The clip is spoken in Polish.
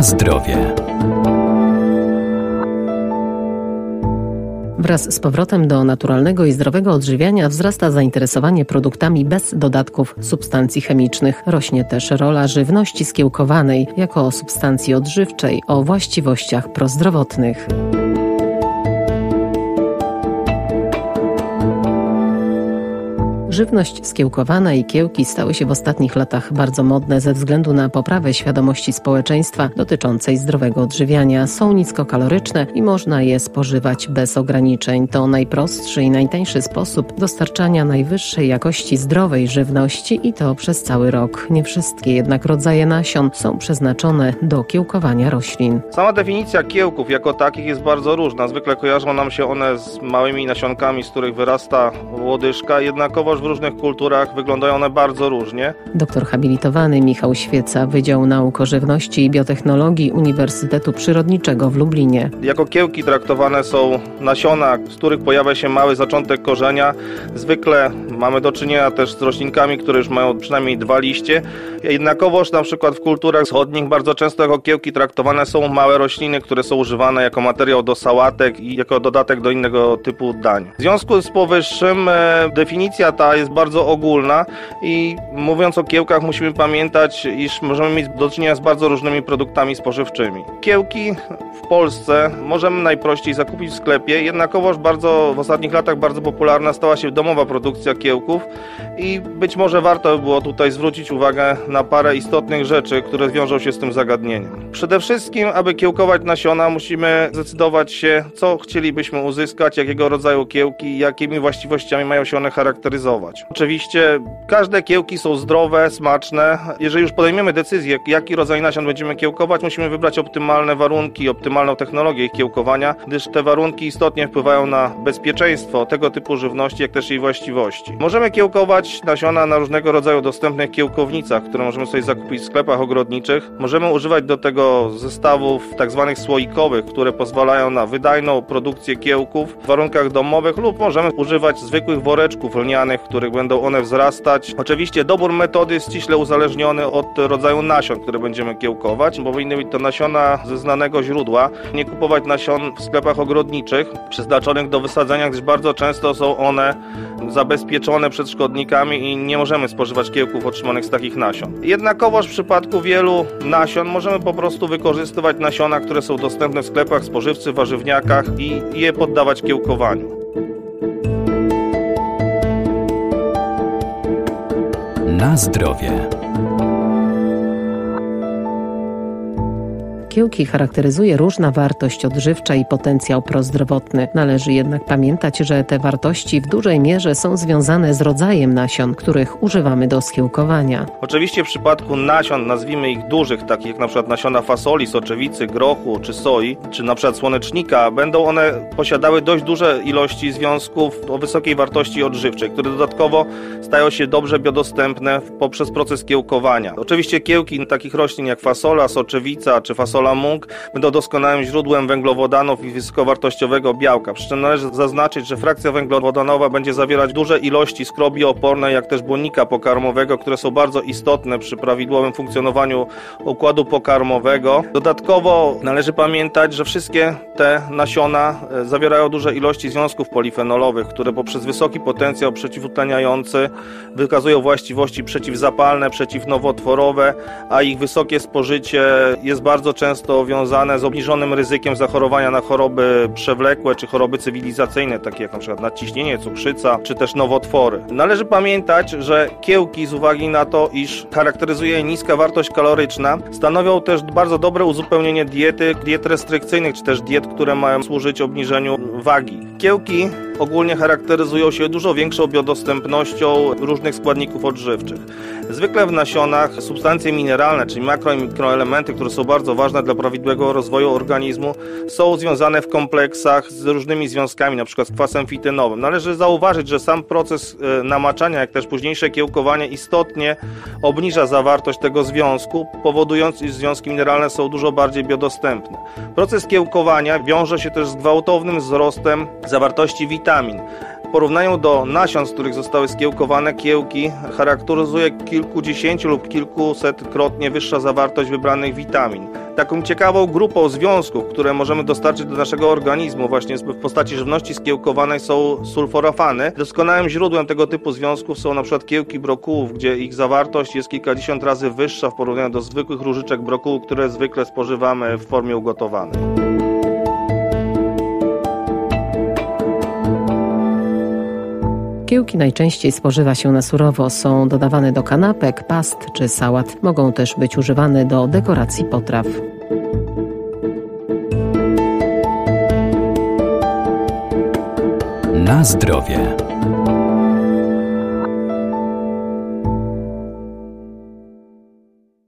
Zdrowie. Wraz z powrotem do naturalnego i zdrowego odżywiania wzrasta zainteresowanie produktami bez dodatków substancji chemicznych. Rośnie też rola żywności skiełkowanej jako substancji odżywczej o właściwościach prozdrowotnych. Żywność skiełkowana i kiełki stały się w ostatnich latach bardzo modne ze względu na poprawę świadomości społeczeństwa dotyczącej zdrowego odżywiania. Są niskokaloryczne i można je spożywać bez ograniczeń. To najprostszy i najtańszy sposób dostarczania najwyższej jakości zdrowej żywności i to przez cały rok. Nie wszystkie jednak rodzaje nasion są przeznaczone do kiełkowania roślin. Sama definicja kiełków jako takich jest bardzo różna. Zwykle kojarzą nam się one z małymi nasionkami, z których wyrasta łodyżka, jednakowoż w różnych kulturach wyglądają one bardzo różnie. Doktor habilitowany Michał Świeca, Wydział Nauk o Żywności i Biotechnologii Uniwersytetu Przyrodniczego w Lublinie. Jako kiełki traktowane są nasiona, z których pojawia się mały zaczątek korzenia. Zwykle mamy do czynienia też z roślinkami, które już mają przynajmniej dwa liście. Jednakowoż na przykład w kulturach wschodnich bardzo często jako kiełki traktowane są małe rośliny, które są używane jako materiał do sałatek i jako dodatek do innego typu dań. W związku z powyższym e, definicja ta jest bardzo ogólna i mówiąc o kiełkach musimy pamiętać, iż możemy mieć do czynienia z bardzo różnymi produktami spożywczymi. Kiełki w Polsce możemy najprościej zakupić w sklepie, jednakowoż bardzo w ostatnich latach bardzo popularna stała się domowa produkcja kiełków i być może warto by było tutaj zwrócić uwagę na parę istotnych rzeczy, które wiążą się z tym zagadnieniem. Przede wszystkim, aby kiełkować nasiona, musimy zdecydować się, co chcielibyśmy uzyskać, jakiego rodzaju kiełki, jakimi właściwościami mają się one charakteryzować. Oczywiście każde kiełki są zdrowe, smaczne. Jeżeli już podejmiemy decyzję, jaki rodzaj nasion będziemy kiełkować, musimy wybrać optymalne warunki, optymalną technologię ich kiełkowania, gdyż te warunki istotnie wpływają na bezpieczeństwo tego typu żywności, jak też jej właściwości. Możemy kiełkować nasiona na różnego rodzaju dostępnych kiełkownicach, które możemy sobie zakupić w sklepach ogrodniczych. Możemy używać do tego zestawów tak zwanych słoikowych, które pozwalają na wydajną produkcję kiełków w warunkach domowych lub możemy używać zwykłych woreczków lnianych, których będą one wzrastać. Oczywiście dobór metody jest ściśle uzależniony od rodzaju nasion, które będziemy kiełkować, bo powinny być to nasiona ze znanego źródła. Nie kupować nasion w sklepach ogrodniczych przeznaczonych do wysadzenia, gdyż bardzo często są one zabezpieczone przed szkodnikami i nie możemy spożywać kiełków otrzymanych z takich nasion. Jednakowoż w przypadku wielu nasion możemy po prostu wykorzystywać nasiona, które są dostępne w sklepach spożywczych, warzywniakach i je poddawać kiełkowaniu. Na zdrowie. Kiełki charakteryzuje różna wartość odżywcza i potencjał prozdrowotny. Należy jednak pamiętać, że te wartości w dużej mierze są związane z rodzajem nasion, których używamy do skiełkowania. Oczywiście w przypadku nasion, nazwijmy ich dużych, takich jak na przykład nasiona fasoli, soczewicy, grochu czy soi, czy na przykład słonecznika, będą one posiadały dość duże ilości związków o wysokiej wartości odżywczej, które dodatkowo stają się dobrze biodostępne poprzez proces kiełkowania. Oczywiście kiełki takich roślin jak fasola, soczewica czy fasola sola mung będą doskonałym źródłem węglowodanów i wysokowartościowego białka. Przy czym należy zaznaczyć, że frakcja węglowodanowa będzie zawierać duże ilości skrobi opornej, jak też błonnika pokarmowego, które są bardzo istotne przy prawidłowym funkcjonowaniu układu pokarmowego. Dodatkowo należy pamiętać, że wszystkie te nasiona e, zawierają duże ilości związków polifenolowych, które poprzez wysoki potencjał przeciwutleniający wykazują właściwości przeciwzapalne, przeciwnowotworowe, a ich wysokie spożycie jest bardzo często często wiązane z obniżonym ryzykiem zachorowania na choroby przewlekłe czy choroby cywilizacyjne, takie jak np. nadciśnienie, cukrzyca czy też nowotwory. Należy pamiętać, że kiełki z uwagi na to, iż charakteryzuje je niska wartość kaloryczna, stanowią też bardzo dobre uzupełnienie diety, diet restrykcyjnych czy też diet, które mają służyć obniżeniu wagi. Kiełki ogólnie charakteryzują się dużo większą biodostępnością różnych składników odżywczych. Zwykle w nasionach substancje mineralne, czyli makro i mikroelementy, które są bardzo ważne dla prawidłowego rozwoju organizmu, są związane w kompleksach z różnymi związkami, np. z kwasem fitynowym. Należy zauważyć, że sam proces e, namaczania, jak też późniejsze kiełkowanie istotnie obniża zawartość tego związku, powodując, iż związki mineralne są dużo bardziej biodostępne. Proces kiełkowania wiąże się też z gwałtownym wzrostem zawartości witamin. Porównaniu do nasion, z których zostały skiełkowane kiełki, charakteryzuje kilkudziesięciu lub kilkusetkrotnie wyższa zawartość wybranych witamin. Taką ciekawą grupą związków, które możemy dostarczyć do naszego organizmu właśnie w postaci żywności skiełkowanej są sulforafany. Doskonałym źródłem tego typu związków są przykład kiełki brokułów, gdzie ich zawartość jest kilkadziesiąt razy wyższa w porównaniu do zwykłych różyczek brokułu, które zwykle spożywamy w formie ugotowanej. Kiełki najczęściej spożywa się na surowo, są dodawane do kanapek, past czy sałat. Mogą też być używane do dekoracji potraw. Na zdrowie.